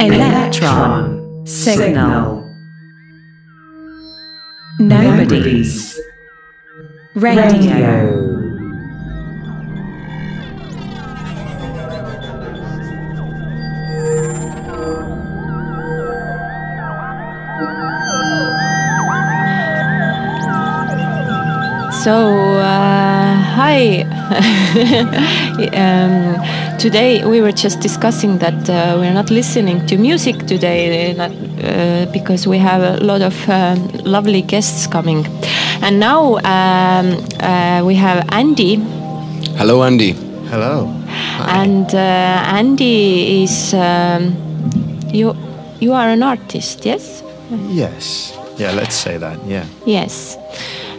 Electron signal. Nobody's radio. So, uh, hi. um, today we were just discussing that uh, we're not listening to music today not, uh, because we have a lot of um, lovely guests coming. And now um, uh, we have Andy. Hello, Andy. Hello. And uh, Andy is. Um, you, you are an artist, yes? Yes. Yeah, let's say that. Yeah. Yes.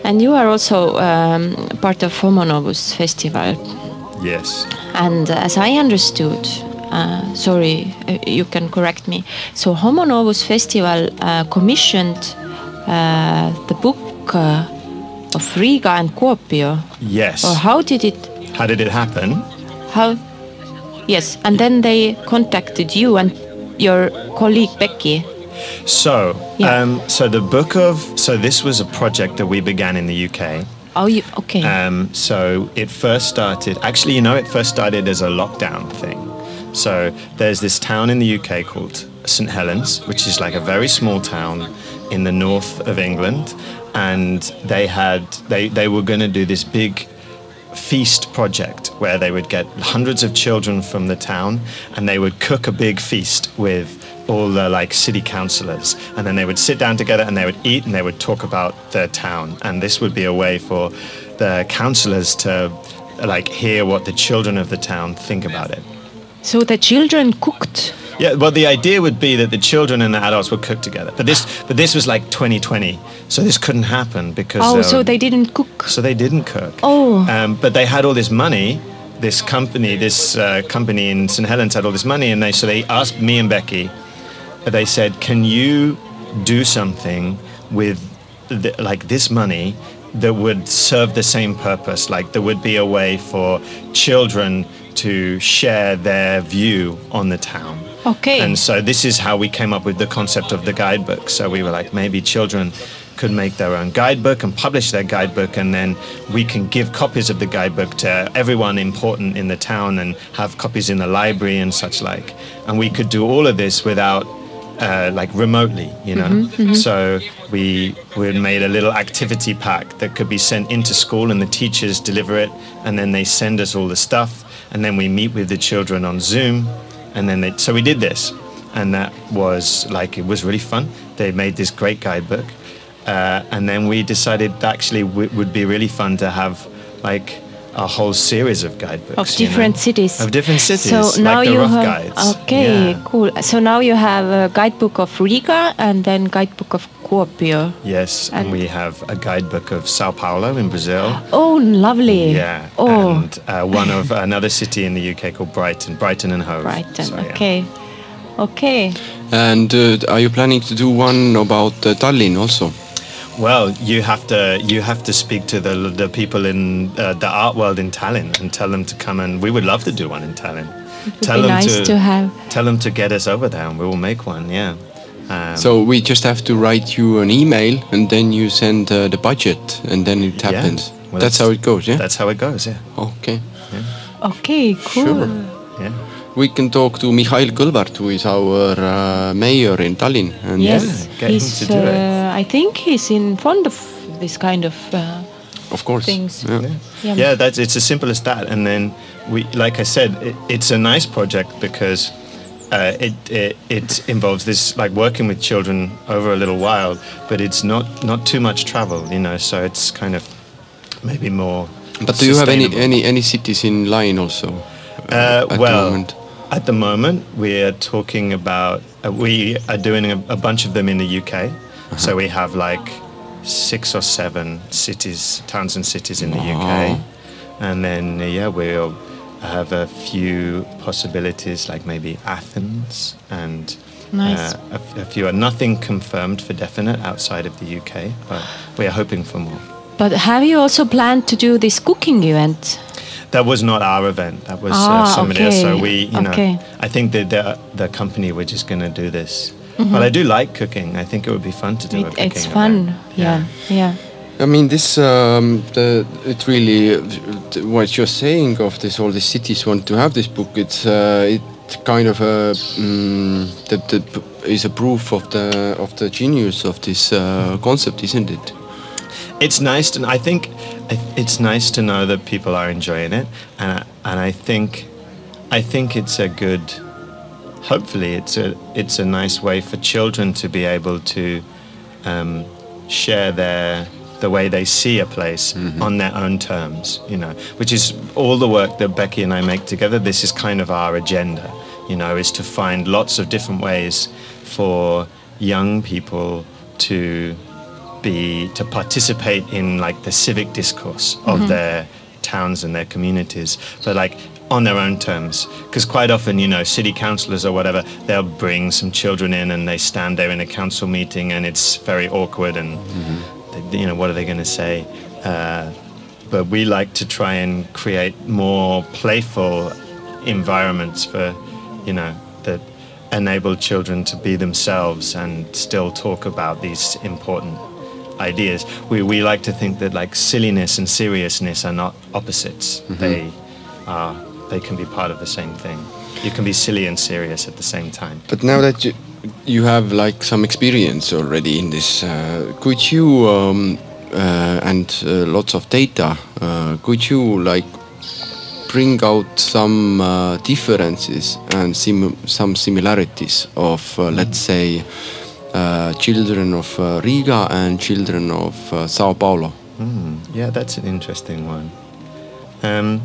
And you are also um, part of Homo Novus Festival. Yes. And as I understood, uh, sorry, uh, you can correct me. So Homo Novus Festival uh, commissioned uh, the book uh, of Riga and Kuopio. Yes. Or how did it? How did it happen? How? Yes, and then they contacted you and your colleague Beckie. So, Yeah. um, so the book of so this was a project that we began in the UK. Oh, you okay? Um, so it first started. Actually, you know, it first started as a lockdown thing. So there's this town in the UK called St Helens, which is like a very small town in the north of England, and they had they they were going to do this big feast project where they would get hundreds of children from the town and they would cook a big feast with all the like city councillors and then they would sit down together and they would eat and they would talk about their town and this would be a way for the councillors to like hear what the children of the town think about it so the children cooked. yeah, well, the idea would be that the children and the adults would cook together, but this, but this was like 2020, so this couldn't happen because. Oh, so um, they didn't cook. So they didn't cook. Oh. Um, but they had all this money. This company, this uh, company in St Helens had all this money, and they so they asked me and Beckie. They said, "Can you do something with the, like this money that would serve the same purpose? Like there would be a way for children to share their view on the town." Okay. And so this is how we came up with the concept of the guidebook. So we were like, maybe children could make their own guidebook and publish their guidebook, and then we can give copies of the guidebook to everyone important in the town and have copies in the library and such like. And we could do all of this without. Uh, like remotely, you know. So we we made a little activity pack that could be sent into school, and the teachers deliver it, and then they send us all the stuff, and then we meet with the children on Zoom, and then they so we did this and that was like it was really fun they made this great guidebook uh, and then we decided that actually w- would be really fun to have like a whole series of guidebooks of you know? different cities. of different cities So now like the you rough have guides okay, Yeah. cool. So now you have a guidebook of Riga and then guidebook of Kuopio. yes and, And- we have a guidebook of sao paulo in brazil Oh, lovely. yeah Oh, and uh, one of another city in the uk called brighton brighton and hove Brighton. So, yeah. Okay. Okay. And uh, are you planning to do one about uh, Tallinn also? Well, you have to you have to speak to the the people in uh, the art world in Tallinn and tell them to come and we would love to do one in Tallinn. would tell be them nice to have. Tell them to get us over there and we will make one. Yeah. Um, So we just have to write you an email and then you send uh, the budget and then it yeah. happens. Well, that's, how it goes, yeah? That's how it goes. Yeah. Okay. Okay, cool. Sure. Yeah. We can talk to Mikhail Kõlvart, who is our uh, mayor in Tallinn. And Yes, get him to do it. Uh, I think he's in fond of this kind of uh, Of course. things. Yeah. Yeah. Yeah, that's it's as simple as that. And then we, like I said, it, it's a nice project because uh, it, it it involves this like working with children over a little while, but it's not not too much travel, you know. So it's kind of maybe more. But do you have any, any, any cities in line also? Uh, at well, the moment? at the moment, we're talking about uh, we are doing a, a bunch of them in the UK. Uh-huh. So we have like six or seven cities, towns and cities in the Wow. UK, and then uh, yeah, we'll have a few possibilities like maybe Athens and. Nice. Uh, a, f- a few, nothing confirmed for definite outside of the UK, but we are hoping for more. But have you also planned to do this cooking event? that was not our event. That was Ah, uh, somebody else. So we, you know, I think that the the company were just going to do this. Mm-hmm. But I do like cooking. I think it would be fun to do It, cooking it's fun. Yeah, yeah. I mean, this um, the it really uh, what you're saying of this all the cities want to have this book. It's uh, it kind of a mm, that that p- is a proof of the of the genius of this uh, concept, isn't it? it's nice and I think it's nice to know that people are enjoying it and I, and I think I think it's a good hopefully it's a it's a nice way for children to be able to um, share their the way they see a place on their own terms you know which is all the work that Beckie and I make together. This is kind of our agenda you know is to find lots of different ways for young people to be to participate in like the civic discourse of their towns and their communities. But like on their own terms. Because quite often you know city councillors or whatever they'll bring some children in and they stand there in a council meeting and it's very awkward and they, you know what are they going to say? Uh, but we like to try and create more playful environments for you know that enable children to be themselves and still talk about these important ideas. We, we like to think that like silliness and seriousness are not opposites. They are they can be part of the same thing you can be silly and serious at the same time But now that you, you have like some experience already in this, uh, could you um, uh, and uh, lots of data, uh, could you like bring out some uh, differences and sim- some similarities of, uh, let's say, uh, children of uh, Riga and children of uh, Sao Paulo? Yeah, that's an interesting one. Um,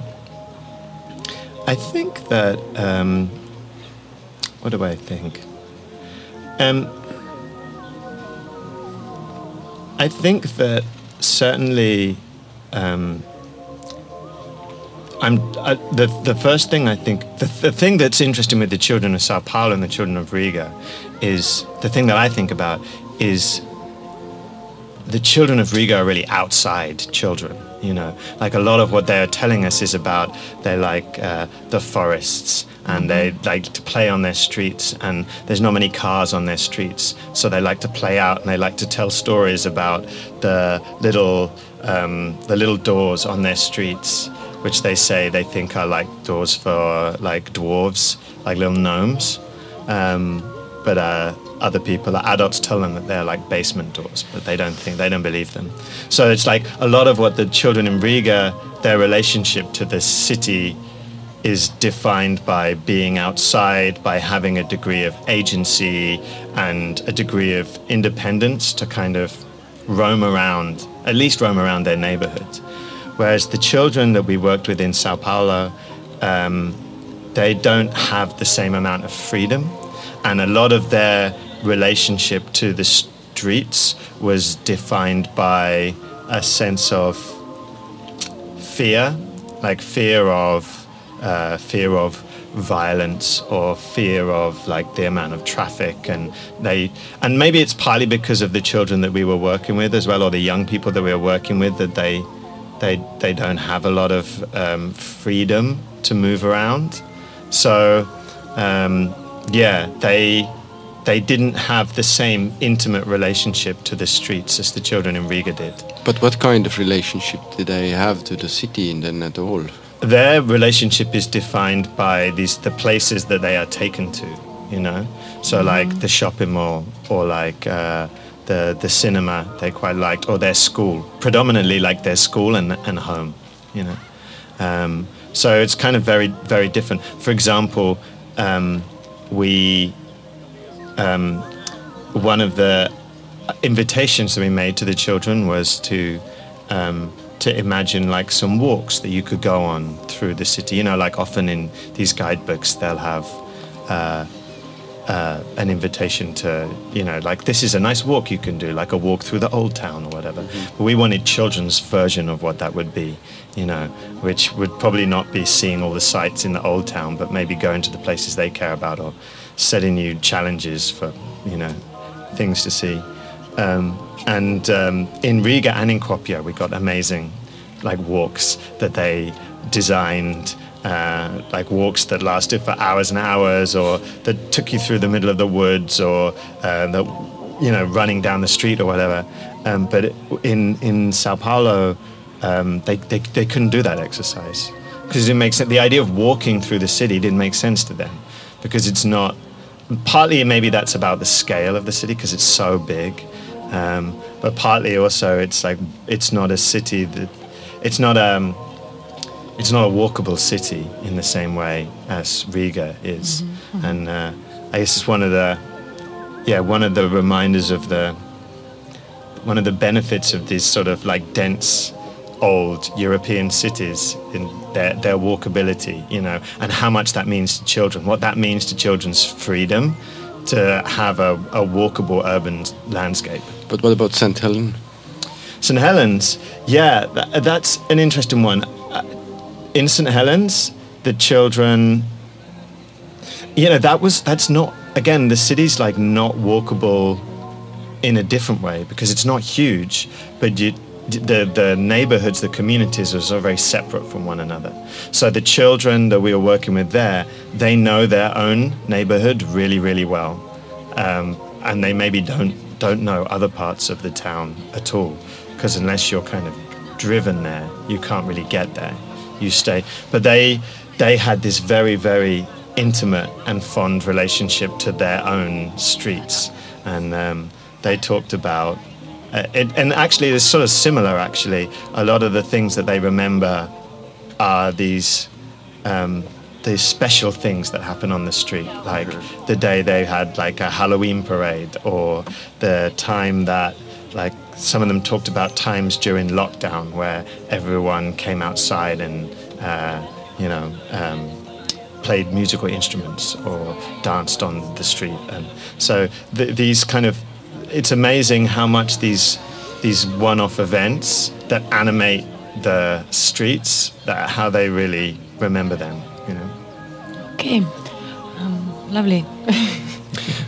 I think that. Um, what do I think? Um, I think that certainly. Um, I'm the the first thing I think the, the thing that's interesting with the children of Sao Paulo and the children of Riga is the thing that I think about is the children of Riga are really outside children. You know, like a lot of what they're telling us is about they like uh, the forests and they like to play on their streets and there's not many cars on their streets, so they like to play out and they like to tell stories about the little um, the little doors on their streets, which they say they think are like doors for like dwarves, like little gnomes. Um, but uh, other people, adults, tell them that they're like basement doors, but they don't think they don't believe them. So it's like a lot of what the children in Riga, their relationship to the city, is defined by being outside, by having a degree of agency and a degree of independence to kind of roam around, at least roam around their neighborhood. Whereas the children that we worked with in Sao Paulo, um, they don't have the same amount of freedom. And a lot of their relationship to the streets was defined by a sense of fear, like fear of uh, fear of violence or fear of like the amount of traffic. And they and maybe it's partly because of the children that we were working with as well or the young people that we were working with that they they they don't have a lot of um, freedom to move around. So um, yeah they they didn't have the same intimate relationship to the streets as the children in Riga did. But what kind of relationship did they have to the city in then at all? their relationship is defined by these the places that they are taken to you know? So like the shopping mall or like uh, the the cinema they quite liked or their school predominantly like their school and, and home you know? Um, so it's kind of very very different. For example um, we um, one of the invitations that we made to the children was to um, to imagine like some walks that you could go on through the city. You know, like often in these guidebooks, they'll have uh, uh, an invitation to, you know, like this is a nice walk you can do, like a walk through the old town or whatever. But we wanted children's version of what that would be, you know, which would probably not be seeing all the sights in the old town, but maybe going to the places they care about or setting new challenges for, you know, things to see. Um, and um, in Riga and in Kuopio, we got amazing like walks that they designed uh, like walks that lasted for hours and hours, or that took you through the middle of the woods, or uh, that you know running down the street or whatever. Um, but in in Sao Paulo, um, they, they they couldn't do that exercise because it didn't make sense. The idea of walking through the city didn't make sense to them because it's not. Partly, maybe that's about the scale of the city because it's so big, um, but partly also it's like it's not a city that it's not um it's not a walkable city in the same way as Riga is, and uh, I guess it's one of the yeah one of the reminders of the one of the benefits of these sort of like dense old European cities in their, their walkability, you know, and how much that means to children, what that means to children's freedom to have a, a walkable urban landscape. But what about St. Helens? St. Helens, yeah, tha- that's an interesting one. Uh, In St. Helens, the children, you know, that was, that's not, again, the city's like not walkable in a different way because it's not huge, but you, the, the neighborhoods, the communities are so very separate from one another. So the children that we were working with there, they know their own neighborhood really, really well. Um, and they maybe don't, don't know other parts of the town at all because unless you're kind of driven there, you can't really get there. You stay. But they, they had this very, very intimate and fond relationship to their own streets. And um, they talked about it, and actually it's sort of similar actually. A lot of the things that they remember are these um, these special things that happen on the street like the day they had like a halloween parade or the time that like some of them talked about times during lockdown where everyone came outside and uh, you know um, played musical instruments or danced on the street. And so th- these kind of it's amazing how much these these one-off events that animate the streets that how they really remember them you know Okay, um, lovely.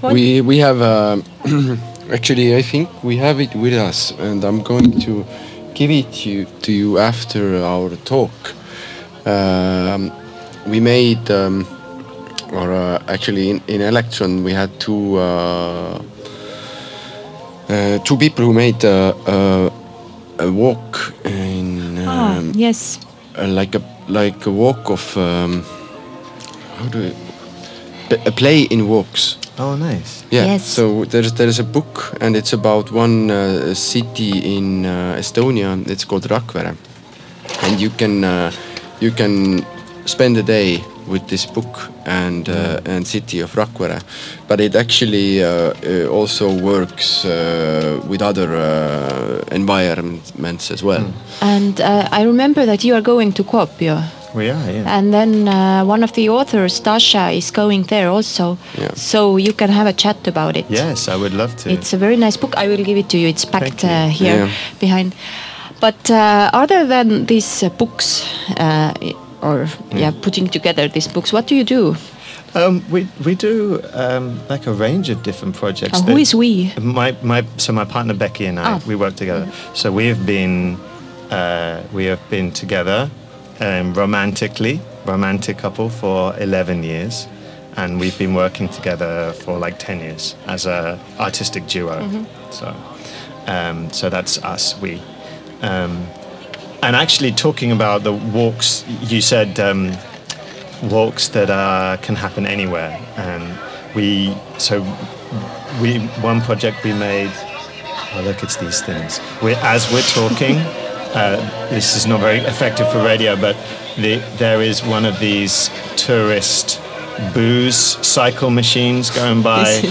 We we have uh, actually I think we have it with us, and I'm going to give it to, to you after our talk. Um, we made, um, or uh, actually in, in Electron we had two uh, uh, two people who made uh, uh, a walk in Ah, um, yes. uh, like a like a walk of um, how do I, a play in walks. oh nice Yeah. Yes. So there's there's a book and it's about one uh, city in uh, Estonia. It's called Rakvere, and you can uh, you can spend a day with this book and uh, and city of Rakvere, but it actually uh, uh, also works uh, with other uh, environments as well. And uh, I remember that you are going to Kuopio. we are yeah And then uh, one of the authors, Dasha, is going there also. Yeah. So you can have a chat about it. yes i would love to It's a very nice book. I will give it to you. It's packed you. uh, here Yeah. behind. But uh, other than these uh, books, or yeah, putting together these books, what do you do? Um, we we do um, like a range of different projects. Uh, who is we? My my so my partner Beckie and I Ah. we work together. So we have been uh, we have been together um, romantically, romantic couple for eleven years, and we've been working together for like ten years as a artistic duo. So um, so that's us. We. Um, and actually, talking about the walks, you said um, walks that uh, can happen anywhere. And we, so we, one project we made, oh look, it's these things. We, as we're talking, uh, this is not very effective for radio, but the, there is one of these tourist booze cycle machines going by.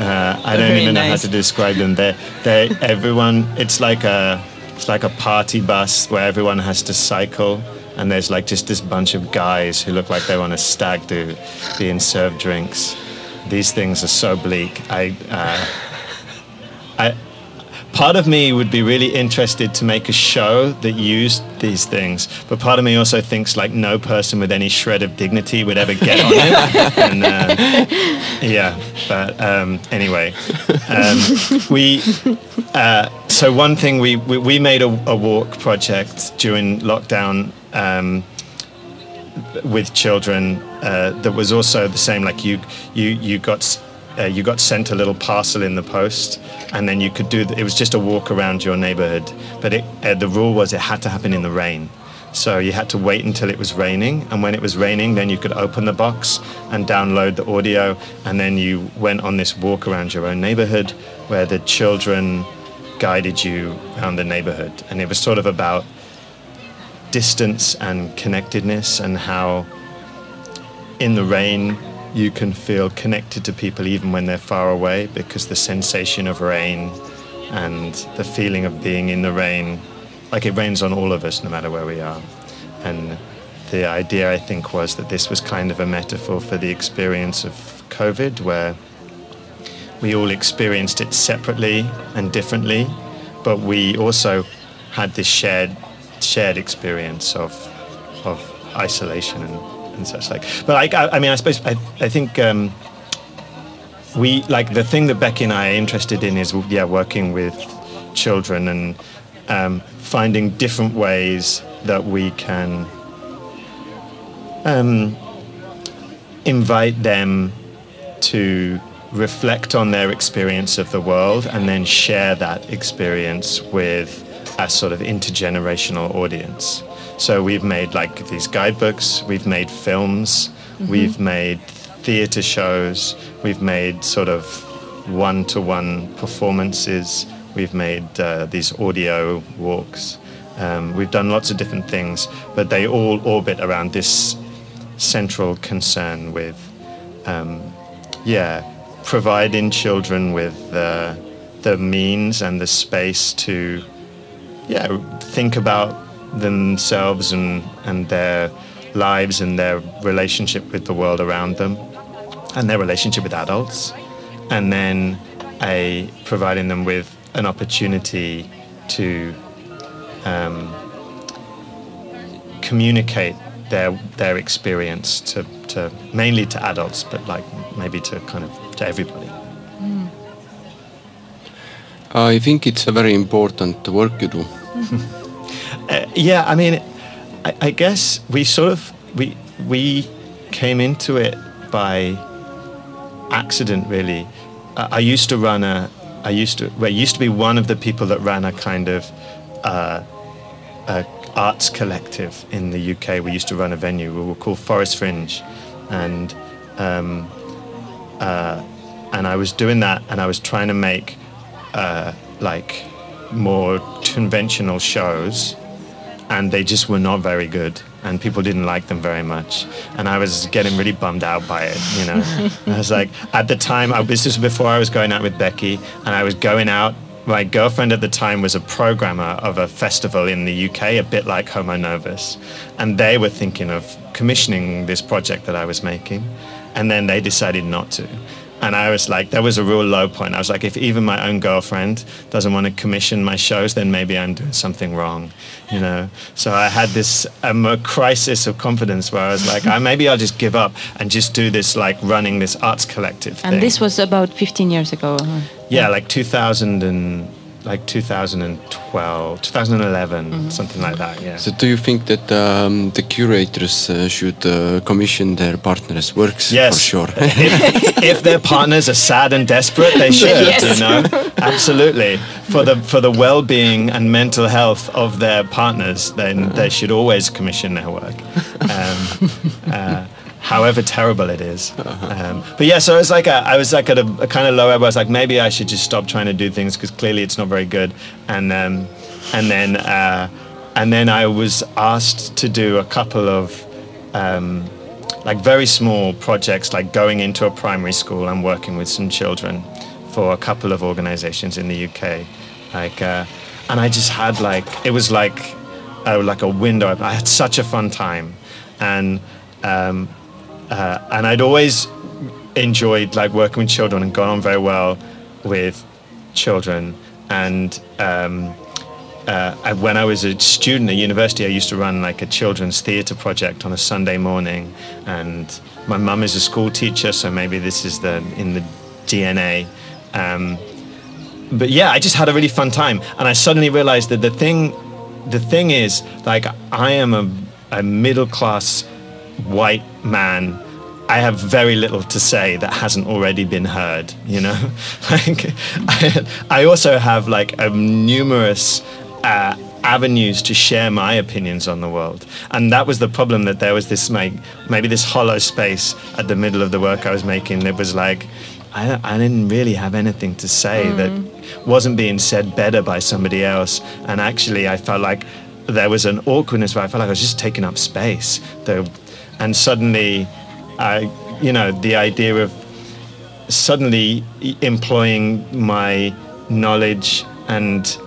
Uh, I don't even know how to describe them. They, they, everyone. It's like a, it's like a party bus where everyone has to cycle, and there's like just this bunch of guys who look like they're on a stag do, being served drinks. These things are so bleak. I, uh, I, part of me would be really interested to make a show that used these things, but part of me also thinks like no person with any shred of dignity would ever get on it. and, uh, yeah, but um, anyway, um, we. Uh, so one thing we we, we made a, a walk project during lockdown. Um, with children uh, that was also the same. Like you, you, you got uh, you got sent a little parcel in the post, and then you could do. It was just a walk around your neighborhood, but it, uh, the rule was it had to happen in the rain. So you had to wait until it was raining, and when it was raining, then you could open the box and download the audio, and then you went on this walk around your own neighborhood, where the children guided you around the neighborhood, and it was sort of about distance and connectedness and how in the rain you can feel connected to people even when they're far away because the sensation of rain and the feeling of being in the rain like it rains on all of us no matter where we are. And the idea i think was that this was kind of a metaphor for the experience of covid where we all experienced it separately and differently but we also had this shared shared experience of of isolation and, and such like. But I, I mean, I suppose I, I think um, we like the thing that Beckie and I are interested in is yeah, working with children and um, finding different ways that we can um, invite them to reflect on their experience of the world and then share that experience with a sort of intergenerational audience. So we've made like these guidebooks, we've made films, we've made theater shows, we've made sort of one to one performances, we've made uh, these audio walks. Um, we've done lots of different things, but they all orbit around this central concern with, um, yeah, providing children with uh, the means and the space to, yeah, think about themselves and, and their lives and their relationship with the world around them and their relationship with adults. And then a, providing them with an opportunity to um, communicate their their experience to, to mainly to adults, but like maybe to kind of to everybody. I think it's a very important work you do. Uh, yeah, I mean, I, I guess we sort of we we came into it by accident, really. I, I used to run a. I used to. Well, I used to be one of the people that ran a kind of uh, a arts collective in the UK. We used to run a venue. We were called Forest Fringe, and um, uh, and I was doing that, and I was trying to make uh, like more conventional shows, and they just were not very good, and people didn't like them very much, and I was getting really bummed out by it. You know, I was like, at the time, I, this was before I was going out with Beckie, and I was going out. My girlfriend at the time was a programmer of a festival in the UK, a bit like Homo Novus, and they were thinking of commissioning this project that I was making, and then they decided not to. And I was like, that was a real low point. I was like, if even my own girlfriend doesn't want to commission my shows, then maybe I'm doing something wrong, you know. So I had this um, a crisis of confidence where I was like, I, maybe I'll just give up and just do this like running this arts collective thing. And this was about 15 years ago. huh? yeah, like 2000 and like 2012, 2011, something like that. Yeah. So do you think that um, the curators uh, should uh, commission their partners' works Yes. for sure? if, if their partners are sad and desperate, they should. Yes. You know, absolutely. For the for the well-being and mental health of their partners, then they should always commission their work, um, uh, however terrible it is. Um, but yeah, so I was like, a, I was like at a, a kind of low ebb. I was like, maybe I should just stop trying to do things because clearly it's not very good. And um, and then uh, and then I was asked to do a couple of um, like very small projects, like going into a primary school and working with some children for a couple of organizations in the UK. Like, uh, and I just had like it was like uh, like a window. I had such a fun time, and um, uh, and I'd always enjoyed like working with children and gone on very well with children. And um, uh, I- when I was a student at university, I used to run like a children's theatre project on a Sunday morning. And my mum is a school teacher, so maybe this is the in the DNA. Um, but yeah, I just had a really fun time, and I suddenly realized that the thing, the thing is, like, I am a, a middle class white man, I have very little to say that hasn't already been heard. You know, like I, I also have like a numerous. Uh, avenues to share my opinions on the world and that was the problem that there was this like maybe this hollow space at the middle of the work i was making that was like i, I didn't really have anything to say that wasn't being said better by somebody else and actually i felt like there was an awkwardness where i felt like i was just taking up space the, and suddenly i you know the idea of suddenly employing my knowledge and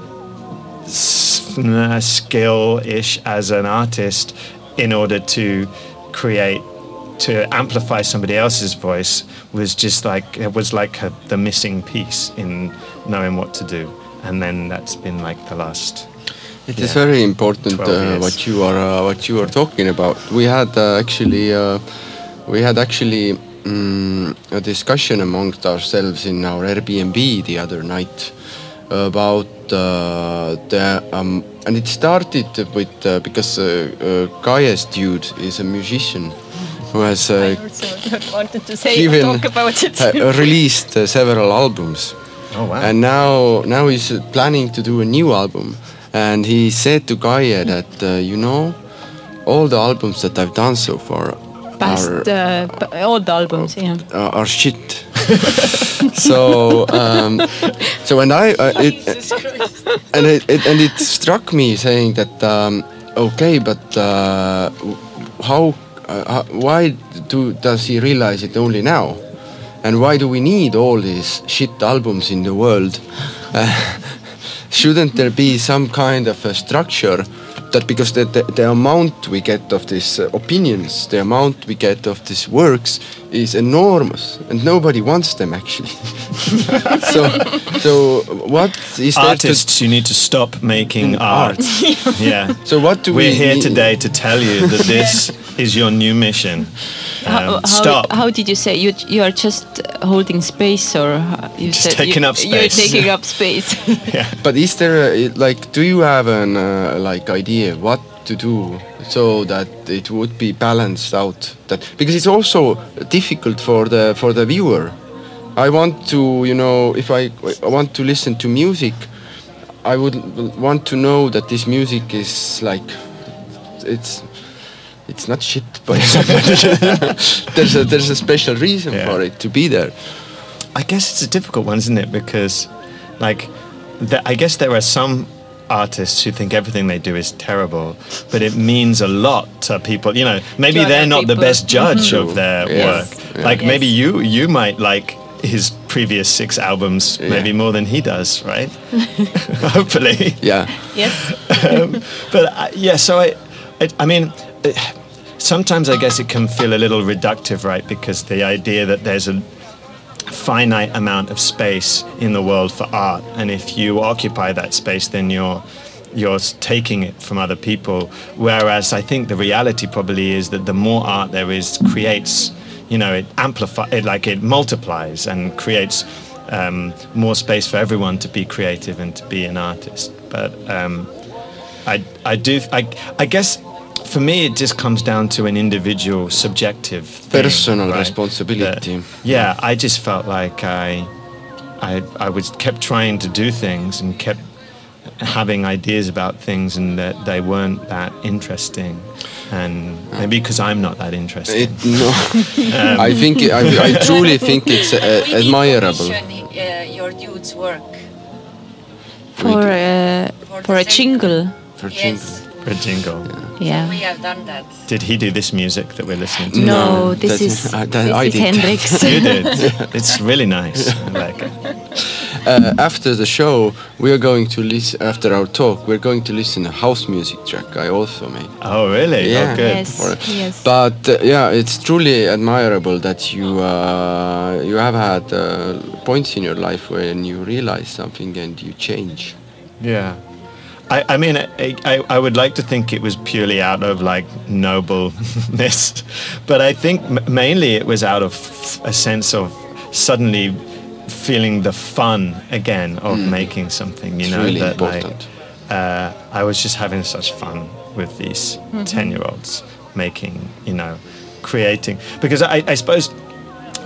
uh, skill-ish as an artist in order to create to amplify somebody else's voice was just like it was like a, the missing piece in knowing what to do. And then that's been like the last It is Yeah. very important uh, what you are uh, what you are talking about. We had uh, actually uh, we had actually mm, a discussion amongst ourselves in our Airbnb the other night about uh, the um, and it started with uh, because uh, uh, Gaius dude is a musician who has uh, wanted to say given talk about it. uh, released uh, several albums. oh wow And now, now he's uh, planning to do a new album. And he said to Gaia that, uh, you know, all the albums that I've done so far Past are, uh, p- old albums, yeah. are, are shit. so, um, so and I, uh, it, and it, it, and it struck me saying that, um, okay, but uh, how, uh, how, why do does he realize it only now? And why do we need all these shit albums in the world? Shouldn't there be some kind of a structure that because the, the, the amount we get of these uh, opinions, the amount we get of these works is enormous and nobody wants them actually. so, so what is artists you need to stop making Mm, art art. yeah So what do we're we here need- today to tell you that this is your new mission. How, Um, how, stop. how did you say you you are just holding space or uh, you Just said taking you, up You're taking up space. yeah. But is there like do you have an uh, like idea what to do so that it would be balanced out? That because it's also difficult for the for the viewer. I want to you know if I, I want to listen to music, I would want to know that this music is like it's it's not shit by there's a there's a special reason Yeah. for it to be there. I guess it's a difficult one, isn't it? Because, like, the, I guess there are some artists who think everything they do is terrible, but it means a lot to people. You know, maybe To they're other not the best judge True. of their Yes. work. Yeah. Like, Yes. maybe you you might like his previous six albums Yeah. maybe more than he does, right? Hopefully. Yeah. yes. um, but uh, yeah, so I, I, I mean, sometimes I guess it can feel a little reductive, right? Because the idea that there's a finite amount of space in the world for art, and if you occupy that space, then you're you're taking it from other people. Whereas I think the reality probably is that the more art there is, creates, you know, it amplifies, it like it multiplies and creates um, more space for everyone to be creative and to be an artist. But um, I, I do, I, I guess for me it just comes down to an individual subjective thing, Personal right? responsibility. That- yeah, I just felt like I, I, I was kept trying to do things and kept having ideas about things and that they weren't that interesting. And maybe because I'm not that interesting. It, no, I think I, I truly think it's uh, We admirable. uh, your dude's work. For uh, For for a sake- jingle. For Yes. For a jingle. Yeah. We have done that. Did he do this music that we're listening to? No, No, this is I- that this I is did. Hendrix. You did. It's really nice. I like it. Uh, after the show, we are going to listen. After our talk, we're going to listen a house music track I also made. Oh, really? Yeah. Oh, good. Yes. For- yes. But uh, yeah, it's truly admirable that you uh, you have had uh, points in your life when you realize something and you change. Yeah. I, I mean, I, I, I would like to think it was purely out of like nobleness, but I think m- mainly it was out of a sense of suddenly feeling the fun again of making something. You It's know, really that important. like uh, I was just having such fun with these ten-year-olds making, you know, creating. Because I, I suppose,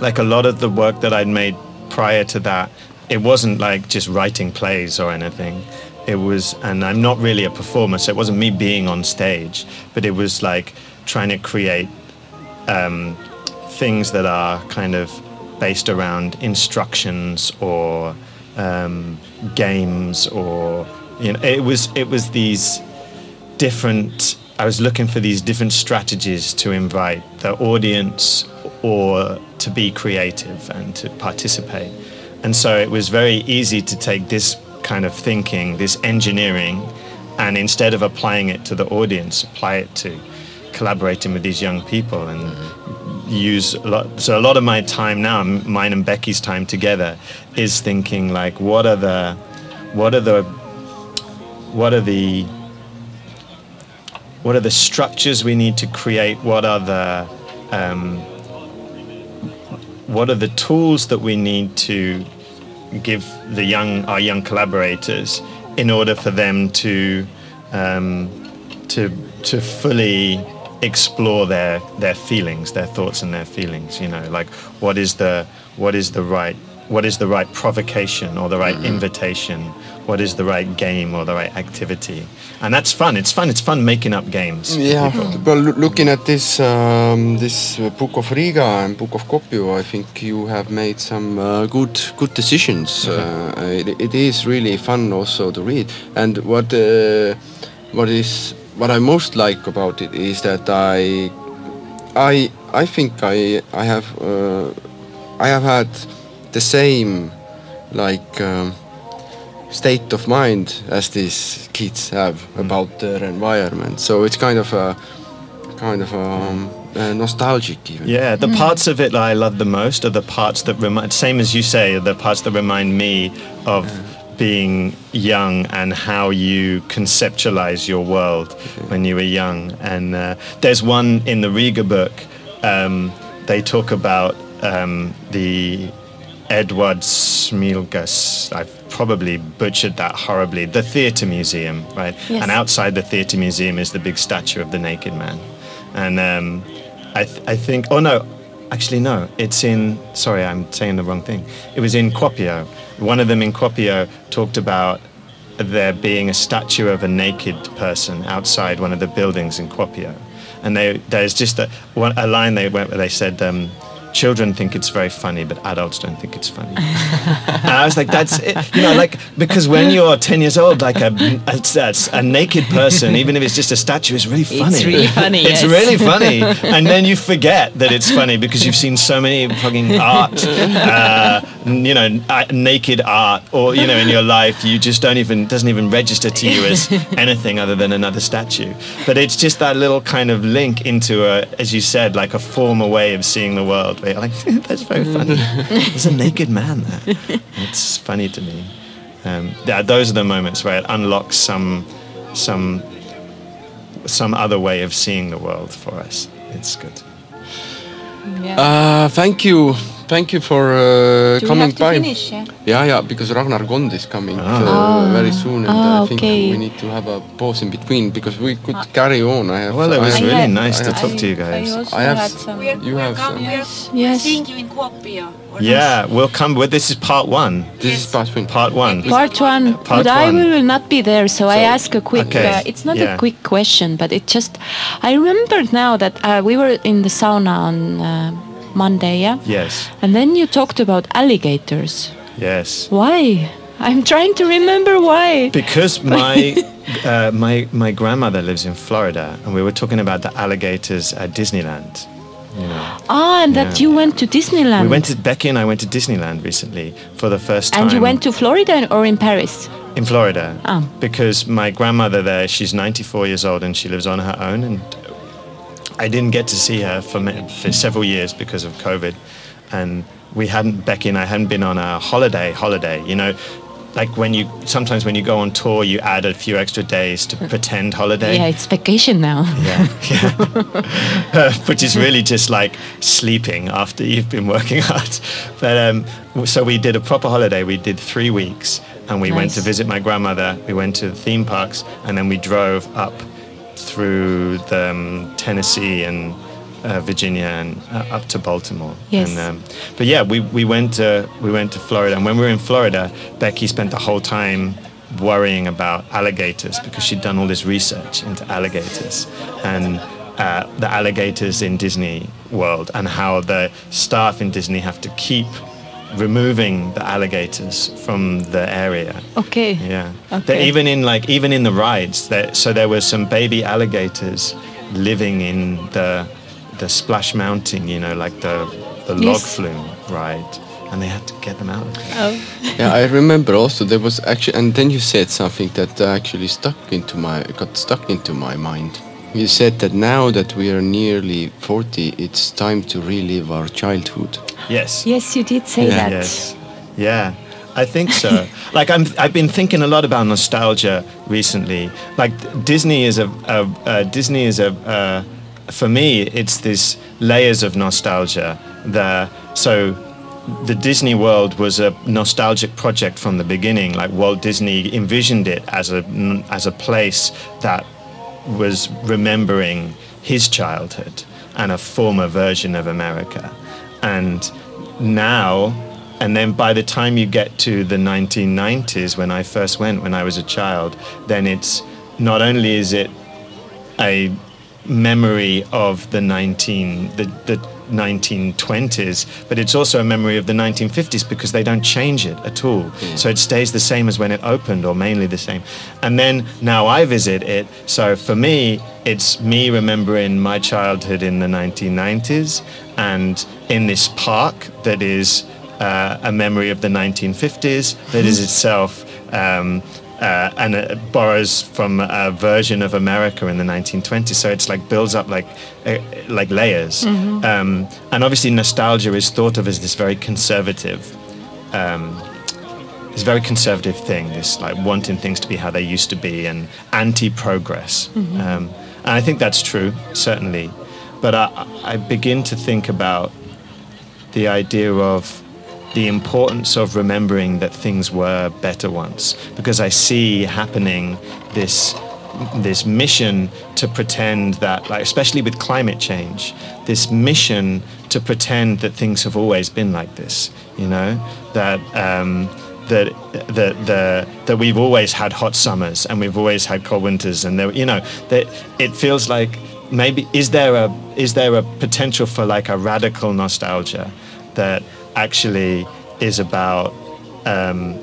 like a lot of the work that I'd made prior to that, it wasn't like just writing plays or anything. It was, and I'm not really a performer, so it wasn't me being on stage, but it was like trying to create um, things that are kind of based around instructions or um, games or you know it was it was these different I was looking for these different strategies to invite the audience or to be creative and to participate. And so it was very easy to take this kind of thinking this engineering and instead of applying it to the audience apply it to collaborating with these young people and use a lot so a lot of my time now mine and beckie's time together is thinking like what are the what are the what are the what are the structures we need to create? What are the um, what are the tools that we need to give the young our young collaborators in order for them to um, to to fully explore their their feelings, their thoughts and their feelings. You know, like what is the what is the right what is the right provocation or the right invitation? What is the right game or the right activity? And that's fun. It's fun. It's fun making up games. Yeah, loo- looking at this um, this uh, Book of Riga and Book of Kuopio, I think you have made some uh, good good decisions. Uh, it, it is really fun also to read. And what uh, what is what I most like about it is that I I I think I I have uh, I have had the same like um, state of mind as these kids have about their environment. So it's kind of a kind of um, uh, nostalgic even. Yeah, the parts of it that I love the most are the parts that remind, same as you say, the parts that remind me of being young and how you conceptualize your world when you were young. And uh, there's one in the Riga book, um, they talk about um, the Edward Smilgas. I've probably butchered that horribly. The Theatre Museum, right? Yes. And outside the Theatre Museum is the big statue of the naked man. And um, I, th- I think, oh no, actually, no, it's in, sorry, I'm saying the wrong thing. It was in Kuopio. One of them in Kuopio talked about there being a statue of a naked person outside one of the buildings in Kuopio. And they, there's just a, one, a line they went where they said, um, children think it's very funny, but adults don't think it's funny. and I was like, that's it. You know, like, because when you're 10 years old, like a, a, a, a naked person, even if it's just a statue, is really funny. It's really funny. It's yes. really funny. And then you forget that it's funny because you've seen so many fucking art, uh, you know, uh, naked art, or, you know, in your life, you just don't even, doesn't even register to you as anything other than another statue. But it's just that little kind of link into a, as you said, like a former way of seeing the world. Where you're like, that's very funny. There's a naked man there. It's funny to me. Um, yeah, those are the moments where it unlocks some, some, some other way of seeing the world for us. It's good. Yeah. Uh, thank you, thank you for uh, Do we coming have to by. finish? Yeah? Yeah, yeah, because Ragnar Gond is coming Ah. uh, very soon, and Ah, I think okay. we need to have a pause in between because we could carry on. I have. Well, it was have- really have- nice to I talk to you guys. I also I have had some. We're, You have some. we're, Yes. Yes. seeing you in Kuopio. or Yeah, we'll come. Well, this is part one. This is part one. Part one. Part one, Part but I will not be there, so, I ask a quick. Okay. Uh, it's not Yeah. a quick question, but it just. I remember now that uh, we were in the sauna on uh, Monday, yeah, Yes. and then you talked about alligators. Yes. Why? I'm trying to remember why. Because my uh, my my grandmother lives in Florida, and we were talking about the alligators at Disneyland. You know, Ah, and that you went to Disneyland. we went to Beckie and I went to Disneyland recently for the first time. And you went to Florida or in Paris? in Florida Ah. because my grandmother there, she's 94 years old and she lives on her own, and I didn't get to see her for, for several years because of COVID, and we hadn't Beckie and I hadn't been on a holiday holiday, you know. Like when you sometimes when you go on tour, you add a few extra days to pretend holiday. Yeah, it's vacation now. Yeah, yeah. which is really just like sleeping after you've been working hard. But um, so we did a proper holiday. We did three weeks, and we went to visit my grandmother. We went to the theme parks, and then we drove up through the um, Tennessee and uh, Virginia and uh, up to Baltimore. Yes. And, um, but yeah, we, we went to we went to Florida, and when we were in Florida, Beckie spent the whole time worrying about alligators because she'd done all this research into alligators and uh, the alligators in Disney World and how the staff in Disney have to keep removing the alligators from the area. Okay. Yeah. Okay. That even in like even in the rides, that so there were some baby alligators living in the the Splash Mountain, you know, like the the log Yes. flume ride, and they had to get them out. Of there. Oh. Yeah, I remember also there was actually, and then you said something that actually stuck into my, got stuck into my mind. You said that now that we are nearly 40, it's time to relive our childhood. Yes. Yes, you did say Yeah. that. Yes. Yeah. I think so. like I'm, I've been thinking a lot about nostalgia recently. Like Disney is a, a, a Disney is a, uh, for me, it's this layers of nostalgia. The so the Disney World was a nostalgic project from the beginning. Like Walt Disney envisioned it as a as a place that was remembering his childhood and a former version of America. And now, and then by the time you get to the 1990s, when I first went, when I was a child, then it's not only is it a memory of the 19 the, the 1920s but it's also a memory of the 1950s because they don't change it at all. So it stays the same as when it opened or mainly the same. And then now I visit it so for me it's me remembering my childhood in the 1990s and in this park that is uh, a memory of the 1950s that is itself um, uh, and it borrows from a version of America in the 1920s. So it's like builds up like uh, like layers. Um, and obviously, nostalgia is thought of as this very conservative, um, this very conservative thing. This like wanting things to be how they used to be and anti-progress. Um, and I think that's true, certainly. But I, I begin to think about the idea of the importance of remembering that things were better once. Because I see happening this this mission to pretend that like especially with climate change this mission to pretend that things have always been like this you know? That um, that that the that we've always had hot summers and we've always had cold winters and there you know that it feels like maybe is there a is there a potential for like a radical nostalgia that actually is about um,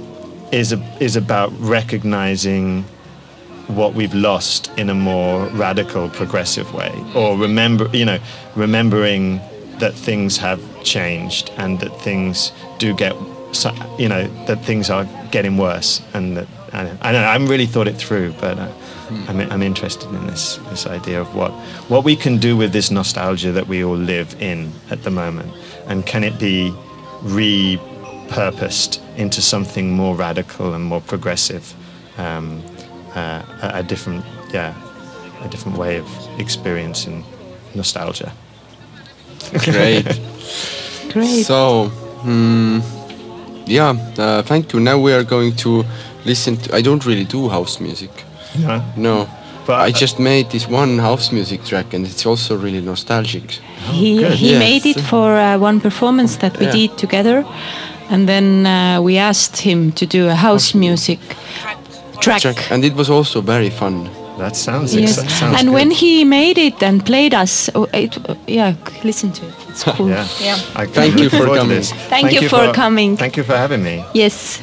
is a, is about recognizing what we've lost in a more radical progressive way. Or remember you know remembering that things have changed and that things do get you know that things are getting worse and that I don't, I don't know I haven't really thought it through but uh, I'm, I'm interested in this this idea of what what we can do with this nostalgia that we all live in at the moment. And can it be repurposed into something more radical and more progressive um, uh, a, a different yeah a different way of experiencing nostalgia Great. Great. So, hmm, yeah, uh, thank you. Now we are going to listen to. I don't really do house music. no? No. But- I just made this one house music track and it's also really nostalgic. He good. he Yes. made it for uh, one performance that we Yeah. did together, and then uh, we asked him to do a house music track. Track. And it was also very fun. that sounds Yes, ex- sounds and good. when he made it and played us, oh, it, yeah, listen to it. It's cool. yeah, yeah. Thank you for coming. this. Thank you for coming. Thank you for having me. Yes.